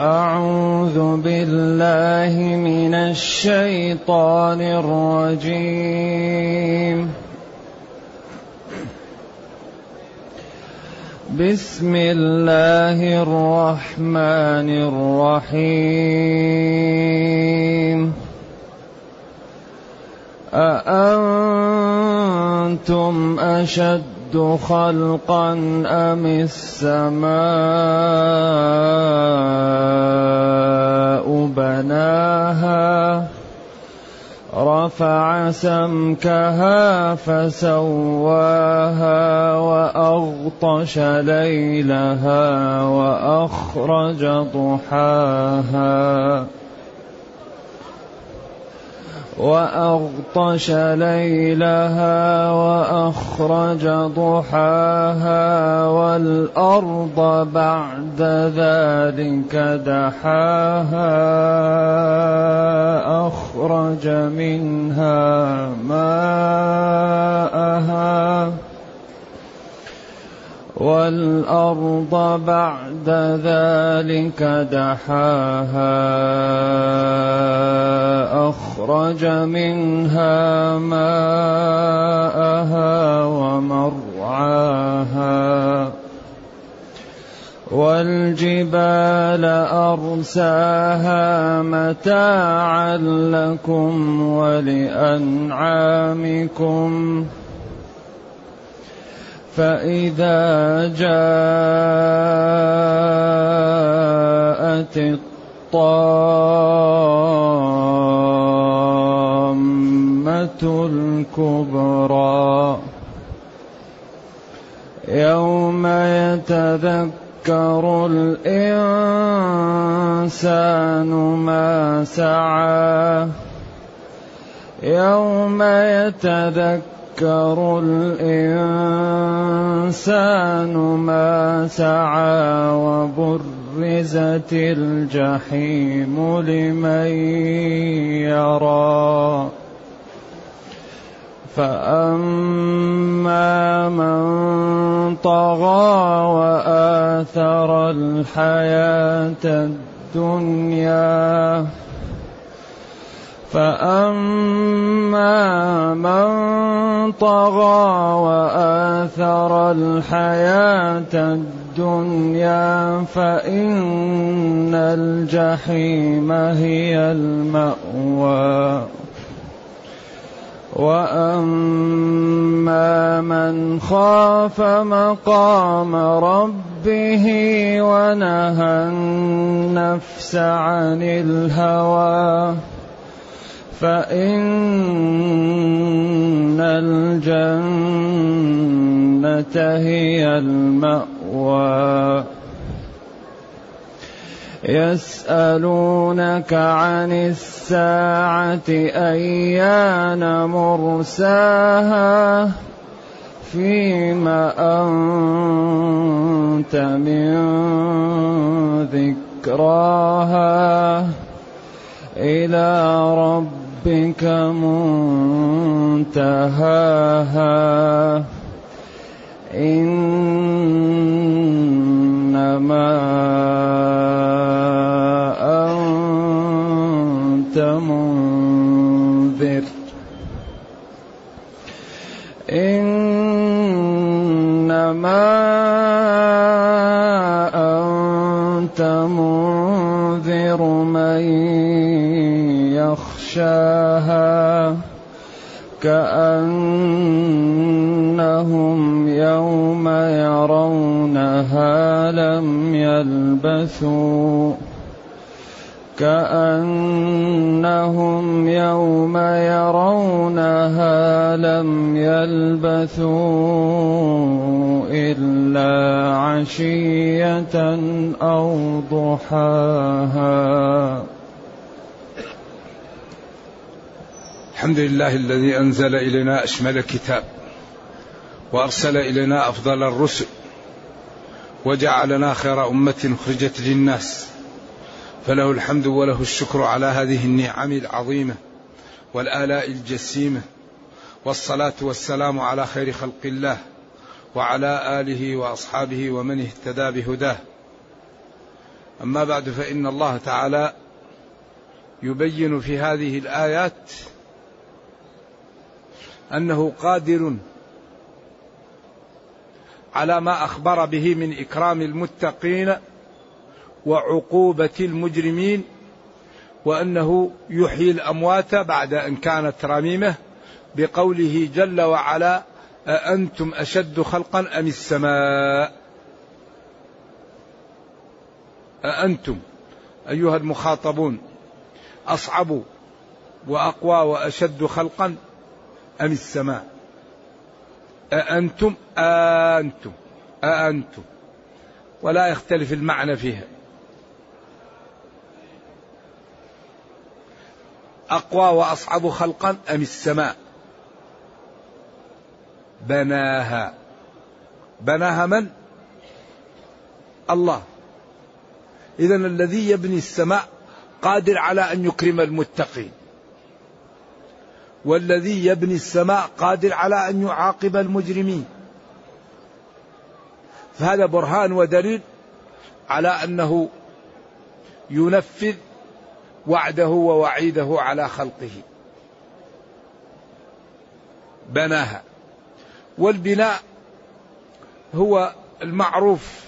أعوذ بالله من الشيطان الرجيم. بسم الله الرحمن الرحيم. أأنتم أشد أشد خلقا أم السماء بناها رفع سمكها فسواها وأغطش ليلها وأخرج ضحاها وأغطش ليلها وأخرج ضحاها والأرض بعد ذلك دحاها أخرج منها ماءها والأرض بعد ذلك دحاها أخرج منها ماءها ومرعاها والجبال أرساها متاعا لكم ولأنعامكم ۖ فإذا جاءت الطامة الكبرى. يوم يتذكر الإنسان ما سعى. يوم يتذكر الإنسان ما سعى. وبرزت الجحيم لمن يرى. فأما من طغى وآثر الحياة الدنيا فأما من طغى وآثر الحياة الدنيا فإن الجحيم هي المأوى وأما من خاف مقام ربه ونهى النفس عن الهوى فإن الجنة هي المأوى يسألونك عن الساعة أيان مرساها فيما أنت من ذكراها إلى رب ربك منتهاها إنما أنت منذر. إنما أنت منذر من يغشاها كأنهم لم يلبثوا كأنهم يوم يرونها لم يلبثوا إلا عشية أو ضحاها. الحمد لله الذي أنزل إلينا أشمل كتاب وأرسل إلينا أفضل الرسل وجعلنا خير أمة أخرجت للناس. فله الحمد وله الشكر على هذه النعم العظيمة والآلاء الجسيمة والصلاة والسلام على خير خلق الله وعلى آله وأصحابه ومن اهتدى بهداه. أما بعد فإن الله تعالى يبين في هذه الآيات أنه قادر على ما أخبر به من إكرام المتقين وعقوبة المجرمين وأنه يحيي الأموات بعد أن كانت رميمة بقوله جل وعلا أأنتم أشد خلقا أم السماء؟ أأنتم أيها المخاطبون أصعب وأقوى وأشد خلقا أم السماء؟ أأنتم؟ أنتم أأنتم. ولا يختلف المعنى فيها. أقوى وأصعب خلقا أم السماء؟ بناها. بناها من؟ الله. إذا الذي يبني السماء قادر على أن يكرم المتقين. والذي يبني السماء قادر على أن يعاقب المجرمين. فهذا برهان ودليل على أنه ينفذ وعده ووعيده على خلقه. بناها. والبناء هو المعروف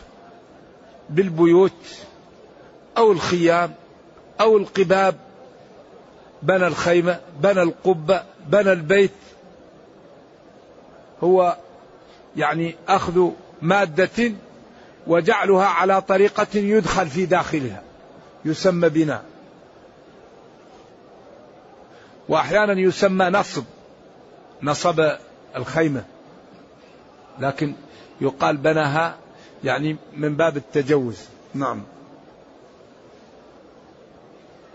بالبيوت أو الخيام أو القباب بنى الخيمة بنى القبة بنى البيت. هو يعني أخذ مادة وجعلها على طريقة يدخل في داخلها يسمى بناء. وأحيانا يسمى نصب نصب الخيمة. لكن يقال بناها يعني من باب التجوز. نعم.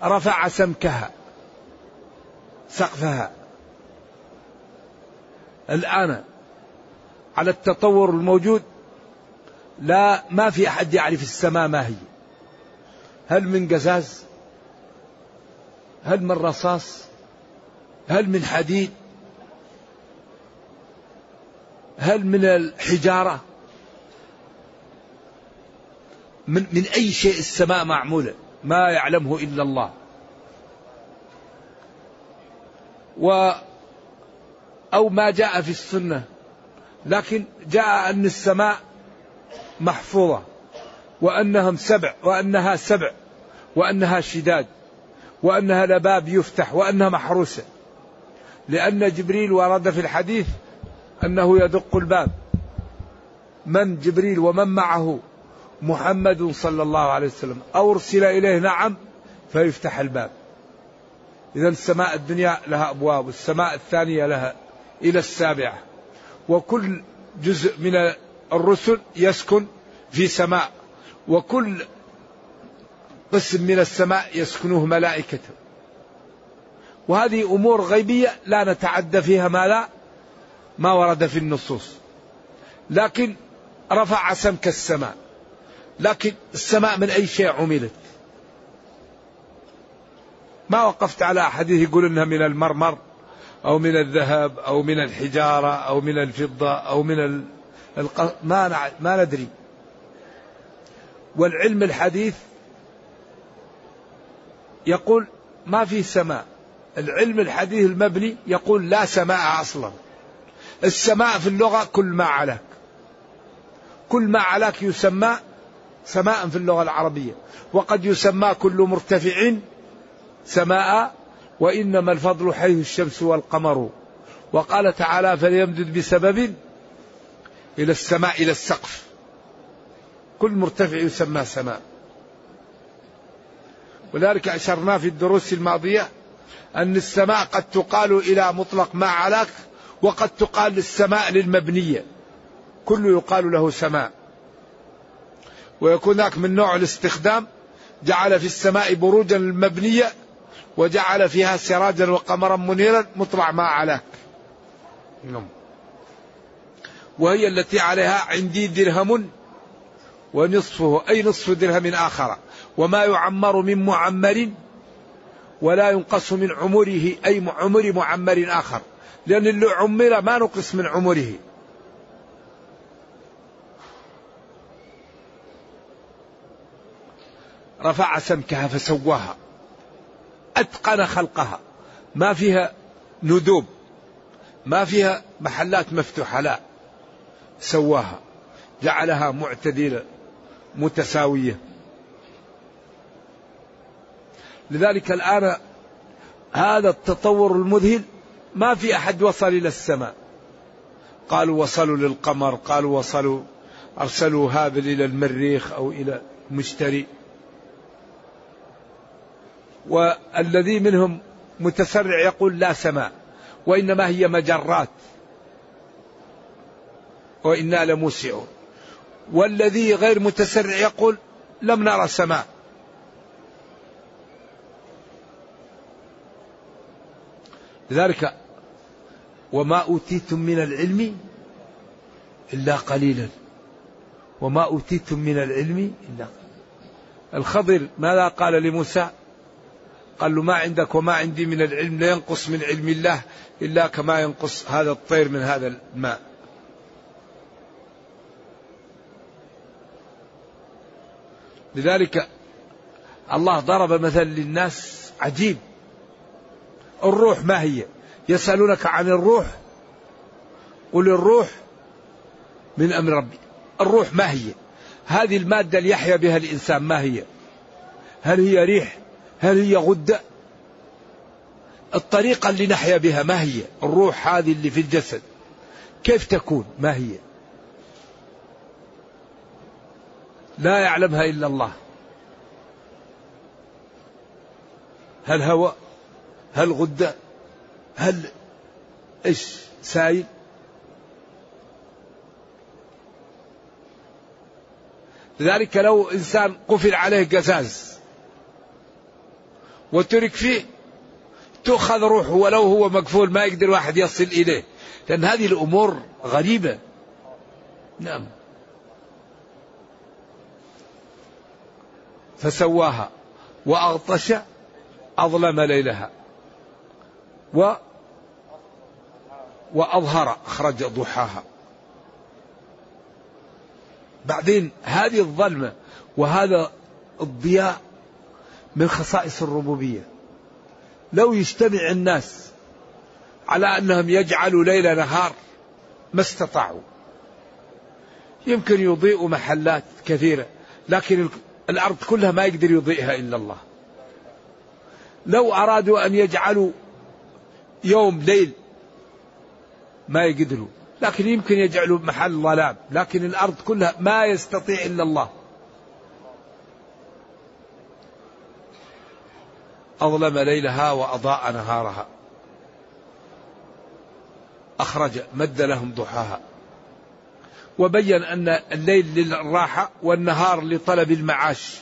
رفع سمكها. سقفها. الآن على التطور الموجود لا ما في أحد يعرف السماء ما هي. هل من قزاز؟ هل من رصاص؟ هل من حديد؟ هل من الحجارة؟ من, من أي شيء السماء معمولة؟ ما يعلمه إلا الله. و أو ما جاء في السنة لكن جاء أن السماء محفوظة وأنهم سبع وأنها سبع وأنها شداد وأنها لباب يفتح وأنها محروسة. لأن جبريل ورد في الحديث أنه يدق الباب. من جبريل ومن معه؟ محمد صلى الله عليه وسلم. أرسل إليه نعم فيفتح الباب. إذا السماء الدنيا لها أبواب والسماء الثانية لها إلى السابعة. وكل جزء من الرسل يسكن في سماء وكل قسم من السماء يسكنه ملائكته. وهذه أمور غيبية لا نتعدى فيها ما لا ما ورد في النصوص. لكن رفع سمك السماء. لكن السماء من أي شيء عملت؟ ما وقفت على أحاديث يقول إنها من المرمر أو من الذهب أو من الحجارة أو من الفضة أو من الق... ما ما ندري. والعلم الحديث يقول ما في سماء. العلم الحديث المبني يقول لا سماء أصلا. السماء في اللغة كل ما علاك كل ما علاك يسمى سماء في اللغة العربية. وقد يسمى كل مرتفع سماء وإنما الفضل حيث الشمس والقمر. وقال تعالى فليمدد بسبب إلى السماء إلى السقف. كل مرتفع يسمى سماء. ولذلك أشرنا في الدروس الماضية أن السماء قد تقال إلى مطلق ما علاك وقد تقال للسماء للمبنية. كل يقال له سماء. ويكون ذاك من نوع الاستخدام جعل في السماء بروجا المبنية وجعل فيها سراجا وقمرا منيرا مطلع ما علاك نعم. وهي التي عليها عندي درهم ونصفه أي نصف درهم آخر. وما يعمر من معمر ولا ينقص من عمره أي عمر معمر آخر. لأن اللي عمر ما نقص من عمره. رفع سمكها فسواها. أتقن خلقها. ما فيها ندوب ما فيها محلات مفتوحة لا. سواها جعلها معتدلة متساوية. لذلك الآن هذا التطور المذهل ما في أحد وصل إلى السماء. قالوا وصلوا للقمر قالوا وصلوا أرسلوا هابل إلى المريخ أو إلى مشتري. والذي منهم متسرع يقول لا سماء وإنما هي مجرات. وإنا لموسعون. والذي غير متسرع يقول لم نرى سماء. لذلك وما أوتيتم من العلم إلا قليلا. وما أوتيتم من العلم إلا الخضر ماذا قال لموسى؟ قال له ما عندك وما عندي من العلم لا ينقص من علم الله إلا كما ينقص هذا الطير من هذا الماء. لذلك الله ضرب مثل للناس عجيب. الروح ما هي؟ يسألونك عن الروح قل الروح من أمر ربي. الروح ما هي؟ هذه المادة اللي يحيا بها الإنسان ما هي؟ هل هي ريح؟ هل هي غدة؟ الطريقة اللي نحيا بها ما هي؟ الروح هذه اللي في الجسد. كيف تكون؟ ما هي؟ لا يعلمها إلا الله. هل هواء؟ هل غدة؟ هل إيش؟ سائل لذلك لو إنسان قفل عليه قزاز وترك فيه تؤخذ روحه ولو هو مقفول ما يقدر واحد يصل إليه. لأن هذه الأمور غريبة. نعم. فسواها وأغطش أظلم ليلها و وأظهر أخرج ضحاها. بعدين هذه الظلمة وهذا الضياء من خصائص الربوبية. لو يجتمع الناس على أنهم يجعلوا ليل نهار ما استطاعوا. يمكن يضيئوا محلات كثيرة لكن الأرض كلها ما يقدر يضيئها إلا الله. لو أرادوا أن يجعلوا يوم ليل ما يقدروا لكن يمكن يجعلوا محل ظلام لكن الأرض كلها ما يستطيع إلا الله. أظلم ليلها وأضاء نهارها. أخرج مد لهم ضحاها. وبين أن الليل للراحة والنهار لطلب المعاش.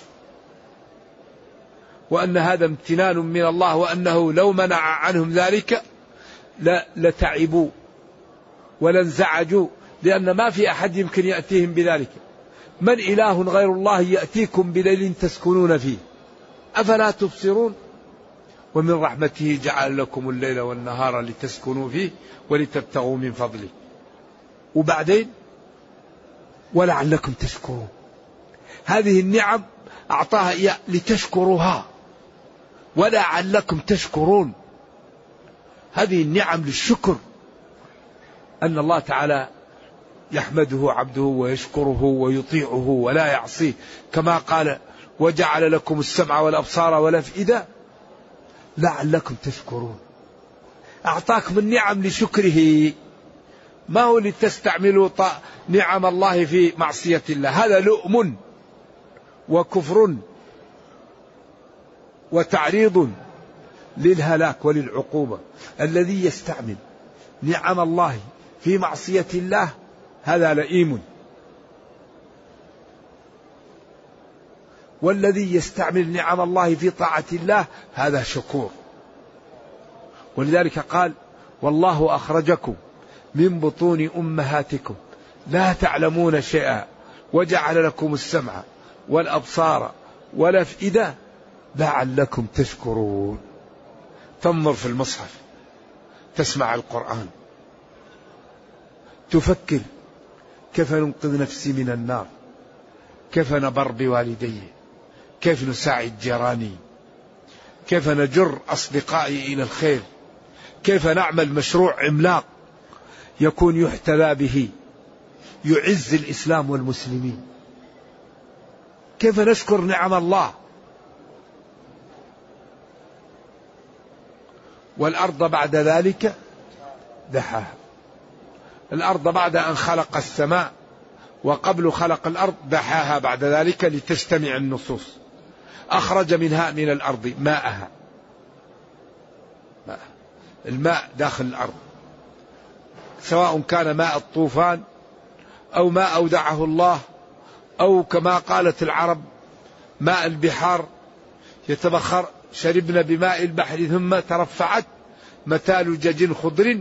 وأن هذا امتنان من الله وأنه لو منع عنهم ذلك لتعبوا ولانزعجوا لأن ما في أحد يمكن يأتيهم بذلك. من إله غير الله يأتيكم بليل تسكنون فيه. أفلا تبصرون؟ ومن رحمته جعل لكم الليل والنهار لتسكنوا فيه ولتبتغوا من فضله. وبعدين ولعلكم تشكرون. هذه النعم أعطاها إياه لتشكروها. ولعلكم تشكرون. هذه النعم للشكر. أن الله تعالى يحمده عبده ويشكره ويطيعه ولا يعصيه. كما قال وجعل لكم السمع والأبصار والأفئدة لعلكم تشكرون. أعطاكم النعم لشكره. ما هو لتستعملوا نعم الله في معصية الله؟ هذا لؤم وكفر وتعريض للهلاك وللعقوبة. الذي يستعمل نعم الله في معصية الله هذا لئيم. والذي يستعمل نعم الله في طاعة الله هذا شكور. ولذلك قال والله أخرجكم من بطون أمهاتكم لا تعلمون شيئا وجعل لكم السمع والأبصار والأفئدة لعلكم تشكرون. تنظر في المصحف تسمع القرآن تفكر كيف ننقذ نفسي من النار؟ كيف نبر بوالدي؟ كيف نساعد جيراني؟ كيف نجر أصدقائي إلى الخير؟ كيف نعمل مشروع عملاق يكون يحتذى به يعز الإسلام والمسلمين؟ كيف نشكر نعم الله؟ والأرض بعد ذلك دحاها. الأرض بعد أن خلق السماء وقبل خلق الأرض دحاها بعد ذلك لتجتمع النصوص. أخرج منها من الأرض ماءها. ماء. الماء داخل الأرض. سواء كان ماء الطوفان أو ما أودعه الله أو كما قالت العرب ماء البحار يتبخر شربنا بماء البحر ثم ترفعت متال جج خضر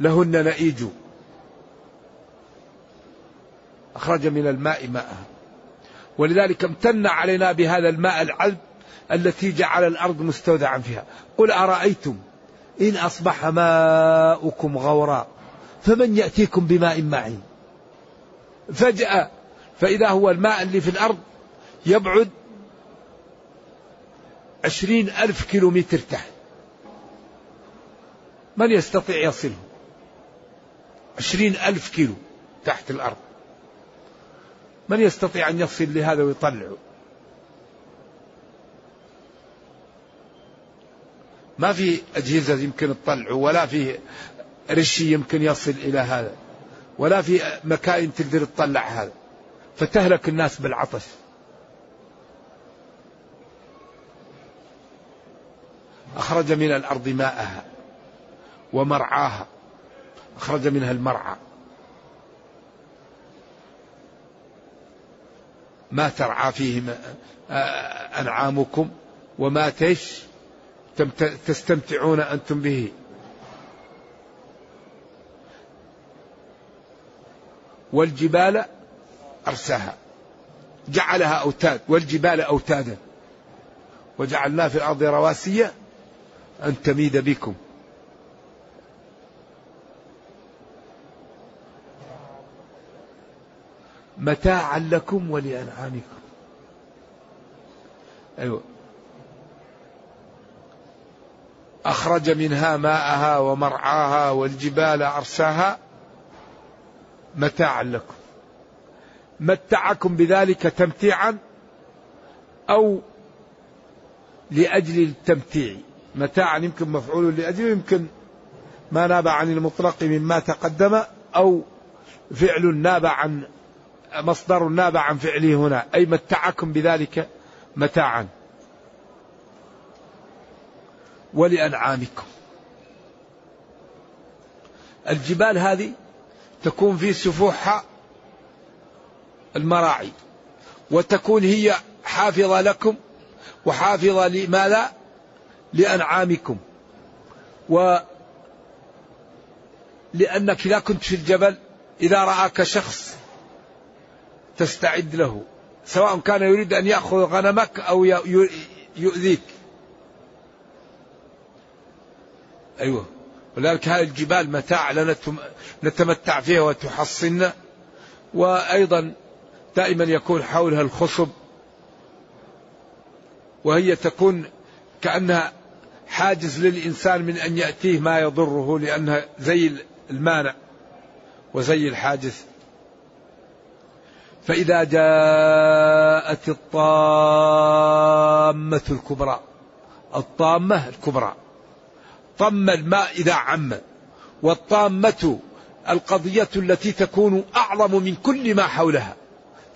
لهن نئيج. أخرج من الماء ماءها. ولذلك امتن علينا بهذا الماء العذب التي جعل الأرض مستودعا فيها. قل أرأيتم إن أصبح ماؤكم غورا فمن يأتيكم بماء معين؟ فجأة فإذا هو الماء اللي في الأرض يبعد عشرين ألف كيلو متر تحت. من يستطيع يصله؟ عشرين ألف كيلو تحت الأرض. من يستطيع أن يصل لهذا ويطلعه ما في أجهزة يمكن تطلعه ولا في رشي يمكن يصل إلى هذا ولا في مكائن تقدر تطلع هذا. فتهلك الناس بالعطش. أخرج من الأرض ماءها ومرعاها. أخرج منها المرعى. ما ترعى فيه أنعامكم وما تش تستمتعون أنتم به. والجبال أرساها. جعلها أوتاد. والجبال أوتادا. وجعلنا في الأرض رواسي أن تميد بكم. متاعا لكم ولأنعامكم. أيوة. أخرج منها ماءها ومرعاها والجبال أرساها متاعا لكم. متعكم بذلك تمتيعا أو لأجل التمتيع. متاعا يمكن مفعول لأجله يمكن ما ناب عن المطلق مما تقدم أو فعل ناب عن مصدر ناب عن فعله هنا. أي متعكم بذلك متاعا. ولأنعامكم. الجبال هذه تكون في سفوحها المراعي. وتكون هي حافظة لكم وحافظة لماذا؟ لأنعامكم. و لأنك إذا كنت في الجبل إذا رآك شخص تستعد له سواء كان يريد أن يأخذ غنمك أو يؤذيك. أيوه. ولذلك هذه الجبال متاع لنا نتمتع فيها وتحصنا وأيضا دائما يكون حولها الخصب. وهي تكون كأنها حاجز للإنسان من أن يأتيه ما يضره لأنها زي المانع وزي الحاجز. فإذا جاءت الطامة الكبرى الطامة الكبرى طم الماء إذا عم والطامة القضية التي تكون أعظم من كل ما حولها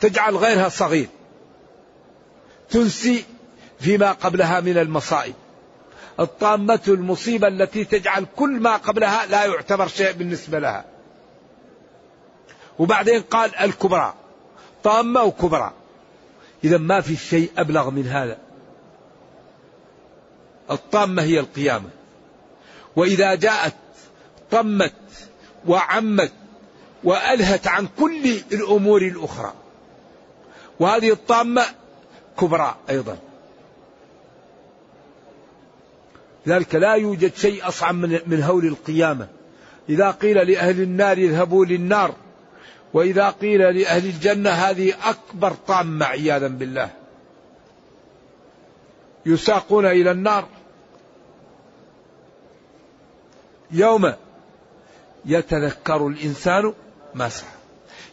تجعل غيرها صغير تنسي فيما قبلها من المصائب. الطامة المصيبة التي تجعل كل ما قبلها لا يعتبر شيء بالنسبة لها. وبعدين قال الكبرى طامة وكبرى. إذا ما في شيء أبلغ من هذا. الطامة هي القيامة. وإذا جاءت طمت وعمت وألهت عن كل الأمور الأخرى. وهذه الطامة كبرى أيضا. لذلك لا يوجد شيء أصعب من هول القيامة. إذا قيل لأهل النار اذهبوا للنار وإذا قيل لأهل الجنة هذه أكبر طامة عياذا بالله. يساقون إلى النار. يوم يتذكر الإنسان ما سعى.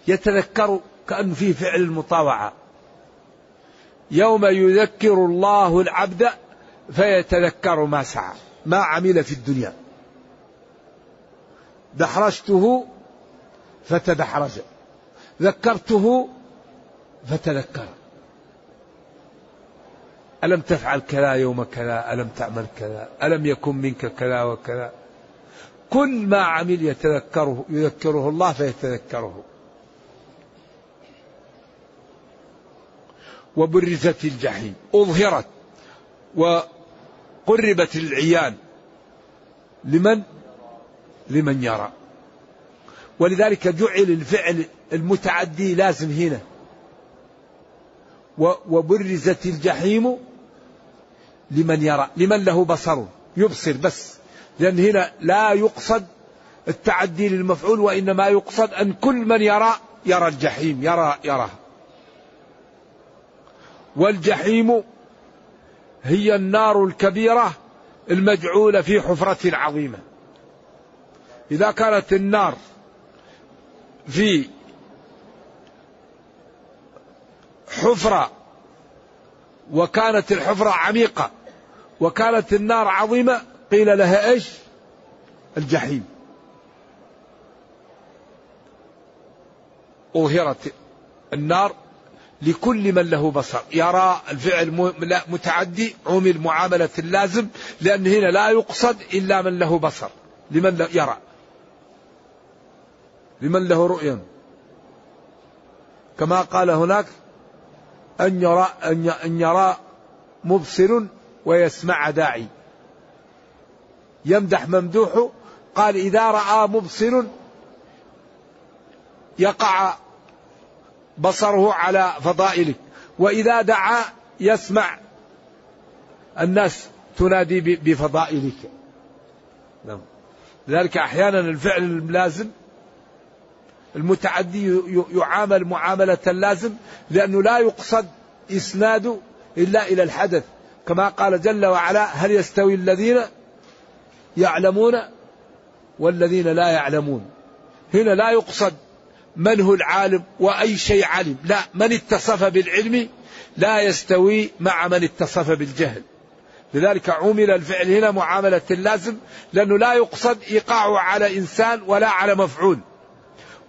يتذكر كأنه فيه فعل المطاوعة. يوم يذكر الله العبد فيتذكر ما سعى. ما عمل في الدنيا. دحرجته فتدحرج. ذكرته فتذكر. ألم تفعل كذا يوم كذا؟ ألم تعمل كذا؟ ألم يكن منك كذا وكذا؟ كل ما عمل يتذكره يذكره الله فيتذكره. وبرزت الجحيم. أظهرت. وقربت العيان. لمن؟ لمن يرى. ولذلك جعل الفعل المتعدي لازم هنا. وبرزت الجحيم لمن يرى لمن له بصر يبصر بس. لأن هنا لا يقصد التعدي للمفعول وإنما يقصد أن كل من يرى يرى الجحيم يرى يراه. والجحيم هي النار الكبيرة المجعولة في حفرة عظيمة. إذا كانت النار في حفرة وكانت الحفرة عميقة وكانت النار عظيمة قيل لها إيش؟ الجحيم. أظهرت النار لكل من له بصر يرى الفعل متعدي عمل معاملة اللازم لأن هنا لا يقصد إلا من له بصر لمن يرى لمن له رؤيا. كما قال هناك أن يرى أن يرى مبصر ويسمع داعي. يمدح ممدوح قال إذا رأى مبصر يقع بصره على فضائلك وإذا دعا يسمع الناس تنادي بفضائلك. نعم. لذلك أحيانا الفعل اللازم المتعدي يعامل معاملة اللازم لأنه لا يقصد إسناده إلا إلى الحدث. كما قال جل وعلا هل يستوي الذين يعلمون والذين لا يعلمون؟ هنا لا يقصد من هو العالم وأي شيء علم. لا من اتصف بالعلم لا يستوي مع من اتصف بالجهل. لذلك عمل الفعل هنا معاملة اللازم لأنه لا يقصد إيقاعه على إنسان ولا على مفعول.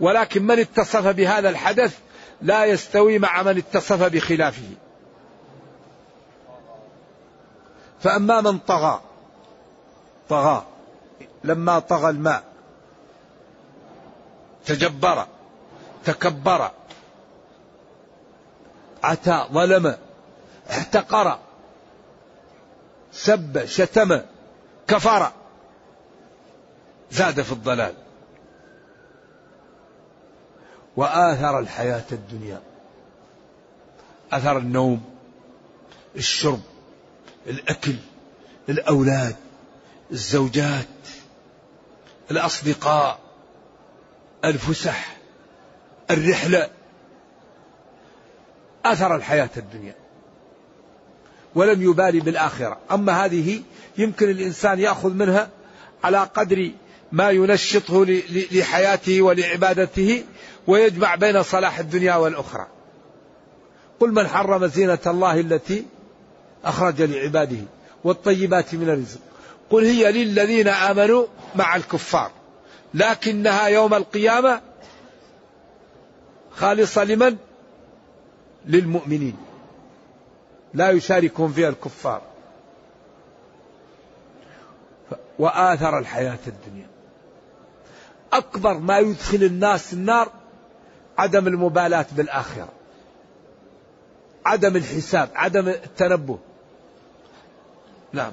ولكن من اتصف بهذا الحدث لا يستوي مع من اتصف بخلافه. فأما من طغى طغى لما طغى الماء تجبر تكبر عتى ظلم احتقر سب شتم كفر زاد في الضلال. وآثر الحياة الدنيا. أثر النوم الشرب الأكل الأولاد الزوجات الأصدقاء الفسح الرحلة. أثر الحياة الدنيا. ولم يبالي بالآخرة. أما هذه يمكن الإنسان يأخذ منها على قدر ما ينشطه لحياته ولعبادته. ويجمع بين صلاح الدنيا والأخرى. قل من حرم زينة الله التي أخرج لعباده والطيبات من الرزق. قل هي للذين آمنوا مع الكفار. لكنها يوم القيامة خالصة لمن؟ للمؤمنين. لا يشاركهم فيها الكفار. وآثر الحياة الدنيا. أكبر ما يدخل الناس النار عدم المبالاة بالآخرة. عدم الحساب عدم التنبه. نعم.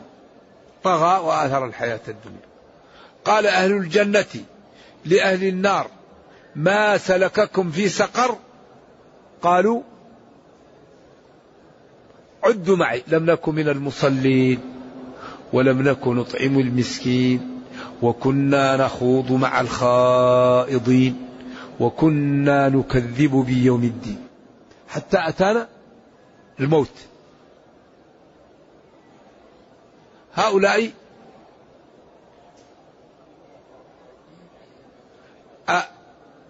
طغى وآثر الحياة الدنيا. قال أهل الجنة لأهل النار ما سلككم في سقر؟ قالوا عدوا معي لم نكن من المصلين ولم نكن نطعم المسكين وكنا نخوض مع الخائضين. وكنا نكذب بيوم الدين. حتى أتانا الموت. هؤلاء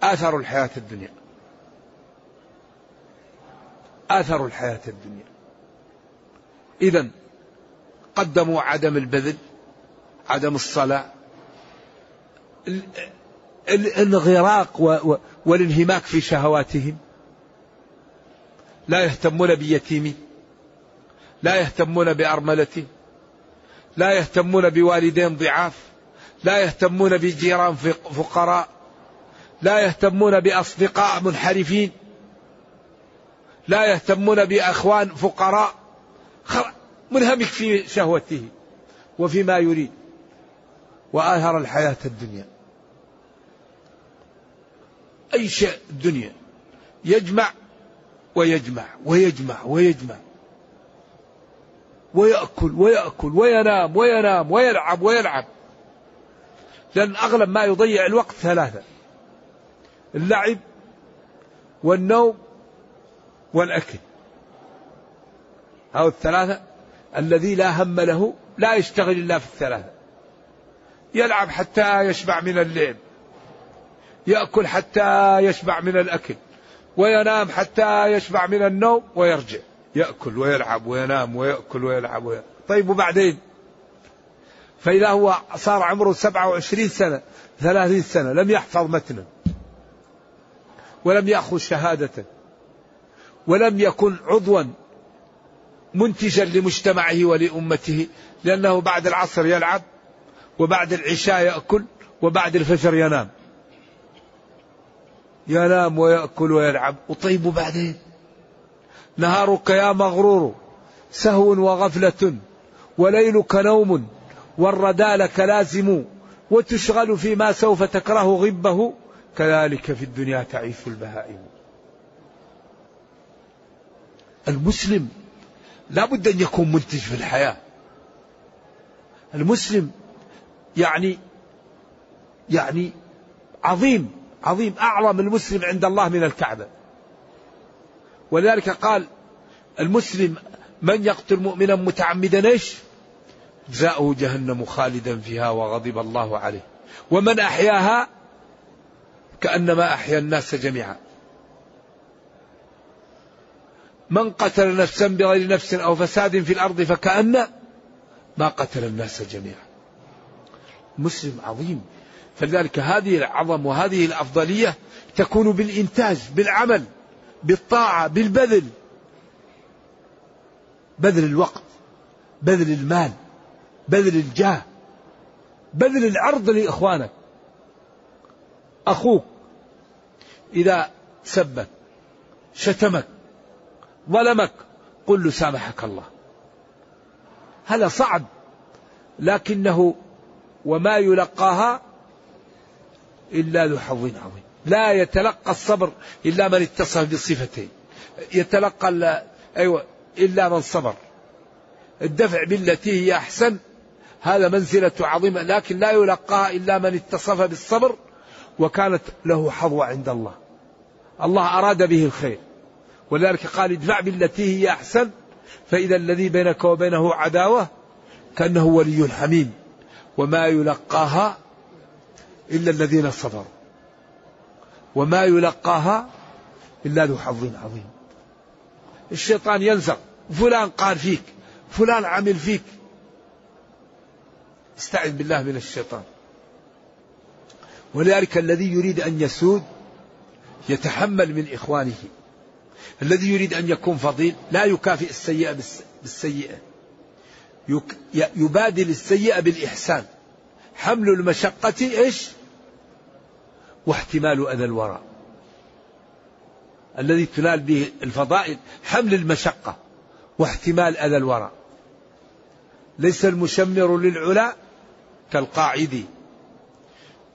آثروا الحياة الدنيا. آثروا الحياة الدنيا. إذا قدموا عدم البذل عدم الصلاة. الانغراق والانهماك في شهواتهم. لا يهتمون بيتيم. لا يهتمون بأرملة. لا يهتمون بوالدين ضعاف. لا يهتمون بجيران فقراء. لا يهتمون بأصدقاء منحرفين. لا يهتمون بأخوان فقراء. منهمك في شهوته وفيما يريد. وآثر الحياة الدنيا. أي شيء الدنيا يجمع ويجمع ويجمع ويجمع ويأكل ويأكل وينام وينام ويلعب ويلعب. لأن أغلب ما يضيع الوقت ثلاثة اللعب والنوم والأكل. هؤلاء الثلاثة الذي لا هم له لا يشتغل إلا في الثلاثة. يلعب حتى يشبع من اللعب يأكل حتى يشبع من الأكل وينام حتى يشبع من النوم ويرجع يأكل ويلعب وينام ويأكل ويلعب ويلعب. طيب وبعدين فإذا هو صار عمره سبعة وعشرين سنة ثلاثين سنة لم يحفظ متنا ولم يأخذ شهادة ولم يكن عضوا منتجا لمجتمعه ولأمته لأنه بعد العصر يلعب وبعد العشاء يأكل وبعد الفجر ينام ينام ويأكل ويلعب. وطيب بعدين نهارك يا مغرور سهو وغفلة وليلك نوم والردى لك لازم وتشغل فيما سوف تكره غبه. كذلك في الدنيا تعيش البهائم. المسلم لا بد أن يكون منتج في الحياة. المسلم يعني يعني عظيم. عظيم أعظم المسلم عند الله من الكعبة. ولذلك قال المسلم من يقتل مؤمنا متعمدا إيش؟ جزاؤه جهنم خالدا فيها وغضب الله عليه. ومن أحياها؟ كأنما أحيا الناس جميعا. من قتل نفسا بغير نفس أو فساد في الأرض فكأن ما قتل الناس جميعا. مسلم عظيم. فلذلك هذه العظم وهذه الأفضلية تكون بالإنتاج بالعمل بالطاعة بالبذل. بذل الوقت بذل المال بذل الجاه بذل العرض لإخوانك. أخوك إذا سبك شتمك ظلمك قل له سامحك الله. هذا صعب لكنه وما يلقاها إلا ذو حظ عظيم. لا يتلقى الصبر إلا من اتصف بالصفتين يتلقى أيوة إلا من صبر. الدفع بالتي هي أحسن هذا منزلة عظيمة لكن لا يلقاها إلا من اتصف بالصبر وكانت له حظوة عند الله. الله أراد به الخير. ولذلك قال ادفع بالتي هي أحسن فإذا الذي بينك وبينه عداوة كأنه ولي حميم وما يلقاها إلا الذين صبروا. وما يلقاها إلا ذو حظ عظيم. الشيطان ينزغ. فلان قال فيك فلان عمل فيك. استعذ بالله من الشيطان. ولذلك الذي يريد أن يسود يتحمل من إخوانه. الذي يريد أن يكون فضيل لا يكافئ السيئة بالسيئة. يبادل السيئة بالإحسان. حمل المشقة إيش؟ واحتمال أذى الورى الذي تنال به الفضائل حمل المشقة واحتمال أذى الورى ليس المشمر للعلا كالقاعد.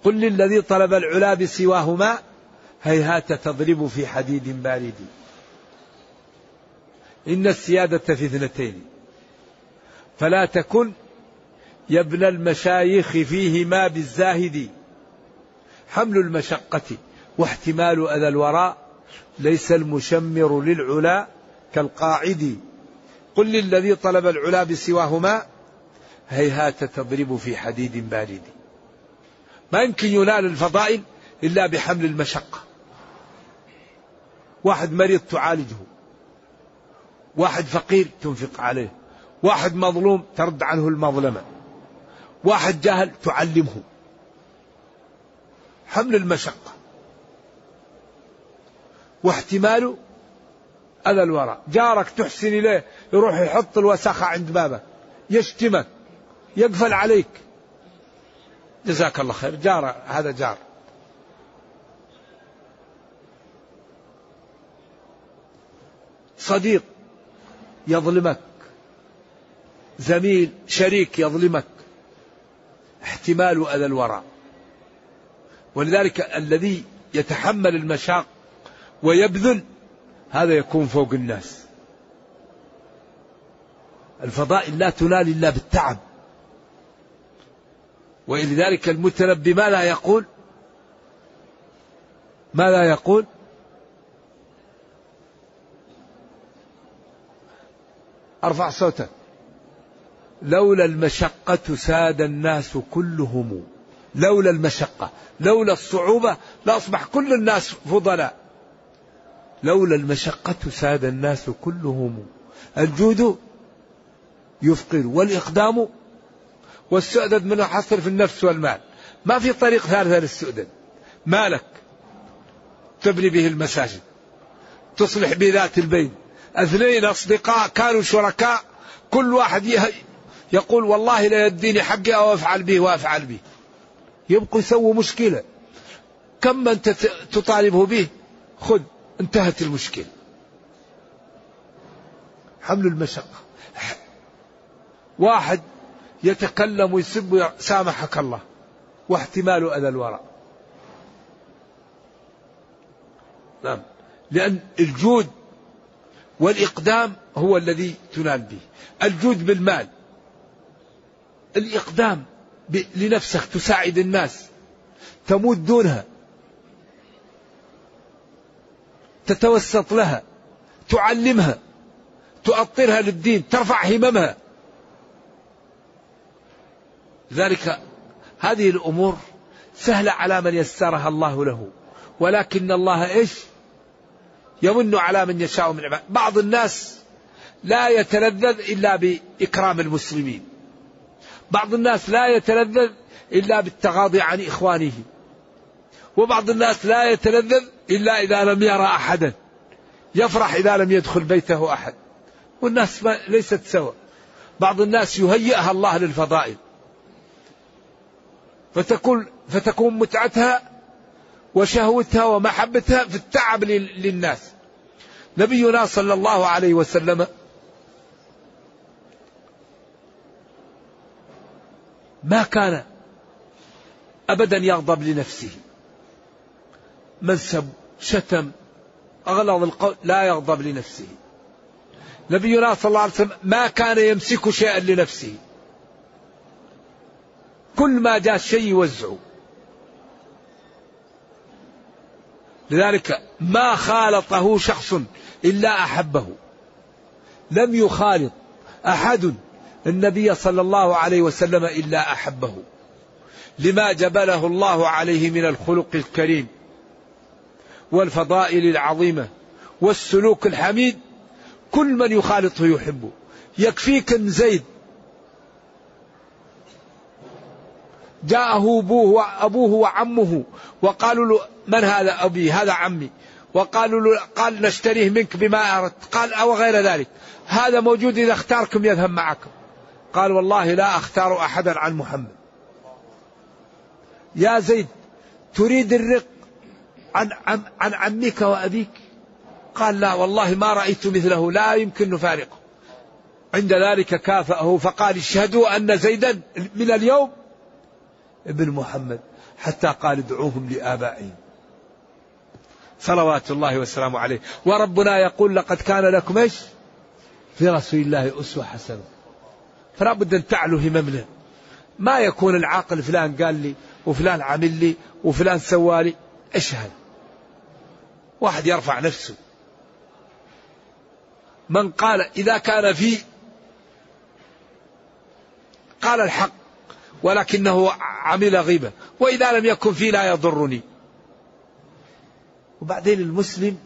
قل للذي طلب العلا بسواهما هيهات تضرب في حديد بارد. إن السيادة في اثنتين. فلا تكن يا ابن المشايخ فيهما بالزاهد. حمل المشقة واحتمال أذى الوراء ليس المشمر للعلا كالقاعد. قل للذي طلب العلا بسواهما هيهات تضرب في حديد بارد. ما يمكن ينال الفضائل إلا بحمل المشقة. واحد مريض تعالجه. واحد فقير تنفق عليه. واحد مظلوم ترد عنه المظلمة. واحد جاهل تعلمه. حمل المشقة. واحتمال أذى الوراء جارك تحسن إليه يروح يحط الوساخة عند بابك يشتمك يقفل عليك. جزاك الله خير. جار هذا جار. صديق يظلمك. زميل شريك يظلمك. احتمال أذى الورى ولذلك الذي يتحمل المشاق ويبذل هذا يكون فوق الناس. الفضائل لا تنال إلا بالتعب. ولذلك المتنبي ما لا يقول؟ ما لا يقول؟ أرفع صوتك. لولا المشقة ساد الناس كلهم. لولا المشقة لولا الصعوبة لأصبح كل الناس فضلاء. لولا المشقة ساد الناس كلهم. الجود يفقر والإقدام والسؤدد منه حصر في النفس والمال. ما في طريق ثالث للسؤدد. مالك تبني به المساجد تصلح بذات البين اثنين أصدقاء كانوا شركاء كل واحد يقول والله لا يديني حقي أو أفعل به وأفعل به. يبقوا يسووا مشكلة. كم من تطالبه به؟ خذ انتهت المشكلة. حمل المشقة. واحد يتكلم ويسب سامحك الله. واحتمال أذى الوراء. نعم. لأن الجود والإقدام هو الذي تنال به. الجود بالمال. الإقدام لنفسك تساعد الناس تموت دونها تتوسط لها تعلمها تؤطرها للدين ترفع هممها. ذلك هذه الأمور سهلة على من يسرها الله له. ولكن الله إيش؟ يمن على من يشاء من عباده. بعض الناس لا يتلذذ إلا بإكرام المسلمين. بعض الناس لا يتلذذ إلا بالتغاضي عن إخوانه. وبعض الناس لا يتلذذ إلا إذا لم يرى أحدا. يفرح إذا لم يدخل بيته أحد. والناس ما ليست سوا. بعض الناس يهيئها الله للفضائل. فتكون فتكون متعتها وشهوتها ومحبتها في التعب للناس. نبينا صلى الله عليه وسلم ما كان ابدا يغضب لنفسه. من سب شتم أغلظ القول لا يغضب لنفسه. نبينا صلى الله عليه وسلم ما كان يمسك شيئا لنفسه. كل ما جاء شيء يوزعه. لذلك ما خالطه شخص إلا أحبه. لم يخالط أحد النبي صلى الله عليه وسلم إلا أحبه. لما جبله الله عليه من الخلق الكريم والفضائل العظيمة والسلوك الحميد كل من يخالطه يحبه. يكفيك زيد جاءه أبوه أبوه وعمه وقالوا له من هذا أبي؟ هذا عمي. وقالوا له قال نشتريه منك بما أردت. قال أو غير ذلك. هذا موجود إذا اختاركم يذهب معكم. قال والله لا أختار أحدا عن محمد. يا زيد تريد الرق عن, عن, عن عمك وأبيك؟ قال لا والله ما رأيت مثله لا يمكن نفارقه. عند ذلك كافأه فقال اشهدوا أن زيدا من اليوم ابن محمد حتى قال ادعوهم لآبائهم. صلوات الله وسلامه عليه. وربنا يقول لقد كان لكم إيش؟ في رسول الله أسوة حسنة. فلا بد أن تعلو هممنا. ما يكون العاقل فلان قال لي وفلان عمل لي وفلان سوالي إيش هذا واحد يرفع نفسه. من قال إذا كان في قال الحق ولكنه عمل غيبة. وإذا لم يكن في لا يضرني. وبعدين المسلم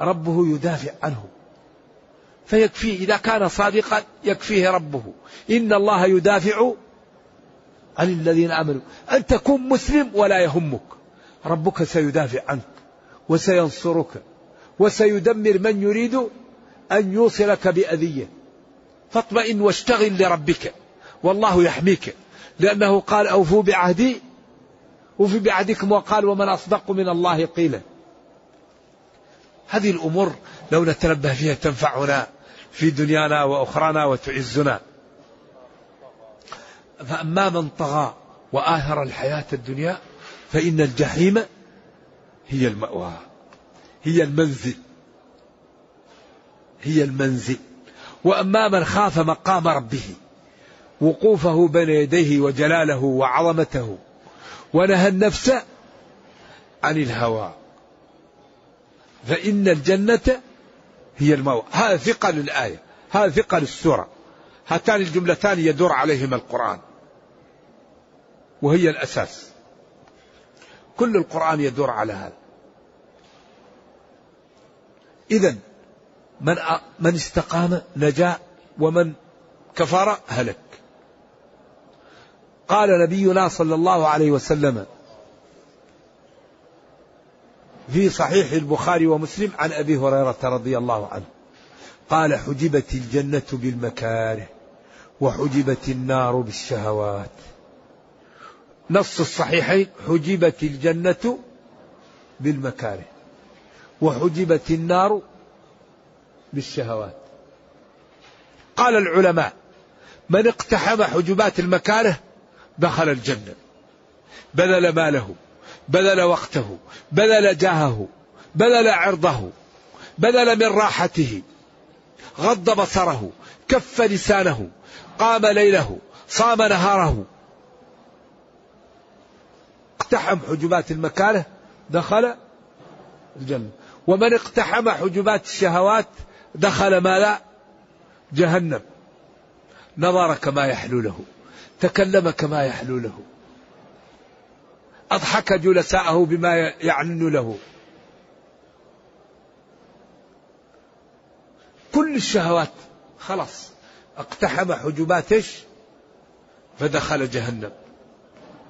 ربه يدافع عنه. فيكفيه إذا كان صادقا يكفيه ربه. إن الله يدافع عن الذين آمنوا. أن تكون مسلم ولا يهمك. ربك سيدافع عنك وسينصرك وسيدمر من يريد أن يوصلك بأذية. فاطمئن واشتغل لربك. والله يحميك. لأنه قال أوفوا بعهدي وفي بعهدكم وقال ومن أصدق من الله قيلا. هذه الأمور لو نتنبه فيها تنفعنا في دنيانا وأخرانا وتعزنا. فأما من طغى وآثر الحياة الدنيا فإن الجحيم هي المأوى هي المنزل هي المنزل. وأما من خاف مقام ربه وقوفه بين يديه وجلاله وعظمته ونهى النفس عن الهوى. فإن الجنة هي المأوى. هذا ثقل الآية. هذا ثقل السورة. هاتان الجملتان يدور عليهما القرآن. وهي الأساس. كل القرآن يدور على هذا. إذا من من استقام نجا ومن كفر هلك. قال نبينا صلى الله عليه وسلم في صحيح البخاري ومسلم عن أبي هريرة رضي الله عنه. قال حجبت الجنة بالمكاره وحجبت النار بالشهوات. نص الصحيحين حجبت الجنة بالمكاره وحجبت النار بالشهوات. قال العلماء من اقتحم حجبات المكاره دخل الجنة بذل ماله. بذل وقته بذل جاهه بذل عرضه بذل من راحته غض بصره كف لسانه قام ليله صام نهاره. اقتحم حجبات المكاره دخل الجنة. ومن اقتحم حجبات الشهوات دخل ما لا جهنم. نظر كما يحلو له تكلم كما يحلو له. أضحك جلساءه بما يعلن له. كل الشهوات خلاص اقتحم حجبات إيش فدخل جهنم.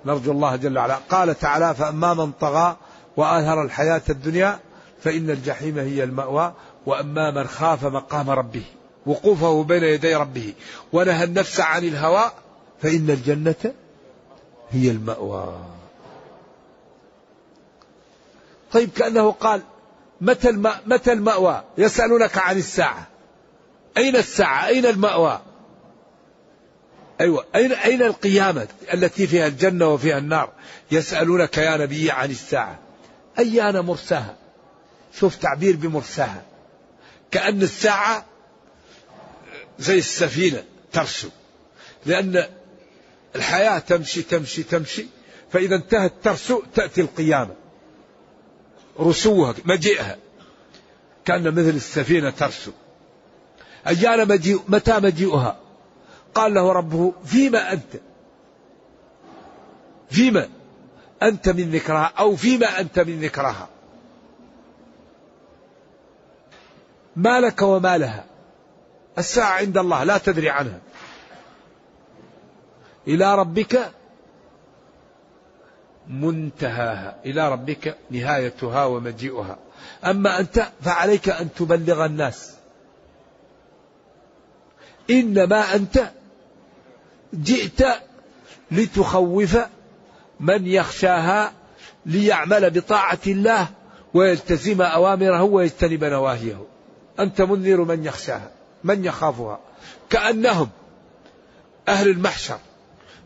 نرجو الله جل وعلا. قال تعالى فأما من طغى وآثر الحياة الدنيا فإن الجحيم هي المأوى وأما من خاف مقام ربه وقوفه بين يدي ربه ونهى النفس عن الهوى فإن الجنة هي المأوى. طيب كأنه قال متى متى المأوى؟ يسألونك عن الساعة. أين الساعة؟ أين المأوى؟ أيوة أين أين القيامة التي فيها الجنة وفيها النار؟ يسألونك يا نبي عن الساعة. أيان مرساها؟ شوف تعبير بمرساها. كأن الساعة زي السفينة ترسو. لأن الحياة تمشي تمشي تمشي فإذا انتهت ترسو تأتي القيامة. رسوها مجيئها. كان مثل السفينة ترسو. أيان مجيء متى مجيئها؟ قال له ربه فيما أنت؟ فيما أنت من ذكرها أو فيما أنت من ذكرها؟ ما لك وما لها. الساعة عند الله لا تدري عنها. إلى ربك منتهاها. إلى ربك نهايتها ومجيئها. أما أنت فعليك أن تبلغ الناس. إنما أنت جئت لتخوف من يخشاها ليعمل بطاعة الله ويلتزم أوامره ويجتنب نواهيه. أنت منذر من يخشاها من يخافها. كأنهم أهل المحشر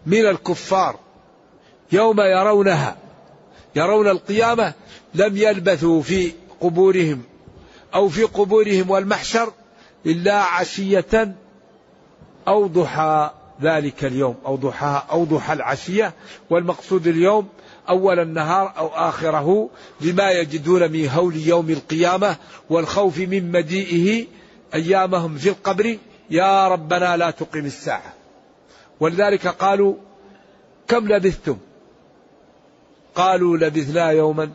من الكفار. يوم يرونها يرون القيامة لم يلبثوا في قبورهم أو في قبورهم والمحشر إلا عشية أو ضحى ذلك اليوم أو ضحى أو ضحى العشية. والمقصود اليوم أول النهار أو آخره لما يجدون من هول يوم القيامة والخوف من مجيئه أيامهم في القبر. يا ربنا لا تقم الساعة. ولذلك قالوا كم لبثتم؟ قالوا لبثنا يوما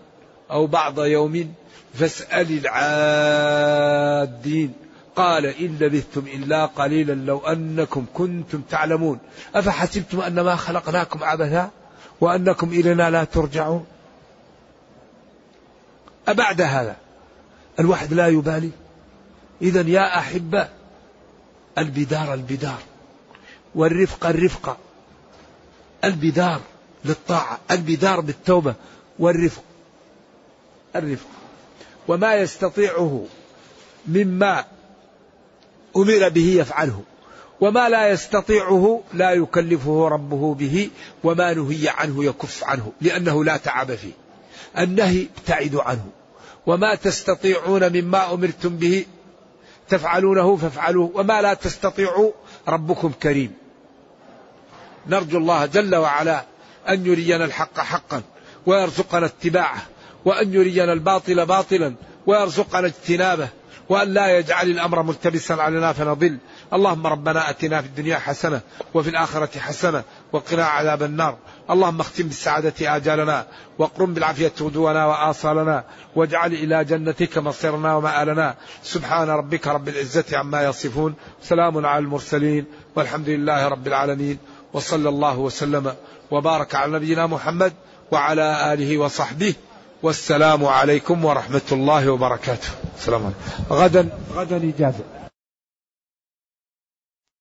أو بعض يوم فاسأل العادين. قال إن لبثتم إلا قليلا لو أنكم كنتم تعلمون. أفحسبتم أنما خلقناكم عبثا وأنكم إلينا لا ترجعون؟ أبعد هذا. الواحد لا يبالي. إذا يا أحبة البدار البدار. والرفق الرفقة البدار. للطاعة البدار بالتوبة والرفق. الرفق. وما يستطيعه مما أمر به يفعله. وما لا يستطيعه لا يكلفه ربه به وما نهي عنه يكف عنه لأنه لا تعب فيه. النهي ابتعدوا عنه. وما تستطيعون مما أمرتم به تفعلونه فافعلوه. وما لا تستطيعوا ربكم كريم. نرجو الله جل وعلا أن يرينا الحق حقا ويرزقنا اتباعه وأن يرينا الباطل باطلا ويرزقنا اجتنابه وأن لا يجعل الأمر ملتبسا علينا فنضل. اللهم ربنا أتنا في الدنيا حسنة وفي الآخرة حسنة وقنا عذاب النار. اللهم اختم بالسعادة آجالنا واقرم بالعافية غدونا وآصالنا واجعل إلى جنتك مصيرنا ومآلنا. سبحان ربك رب العزة عما يصفون. سلام على المرسلين والحمد لله رب العالمين. وصلى الله وسلم وبارك على نبينا محمد وعلى آله وصحبه. والسلام عليكم ورحمة الله وبركاته. السلام عليكم. غدا غدا إجازة.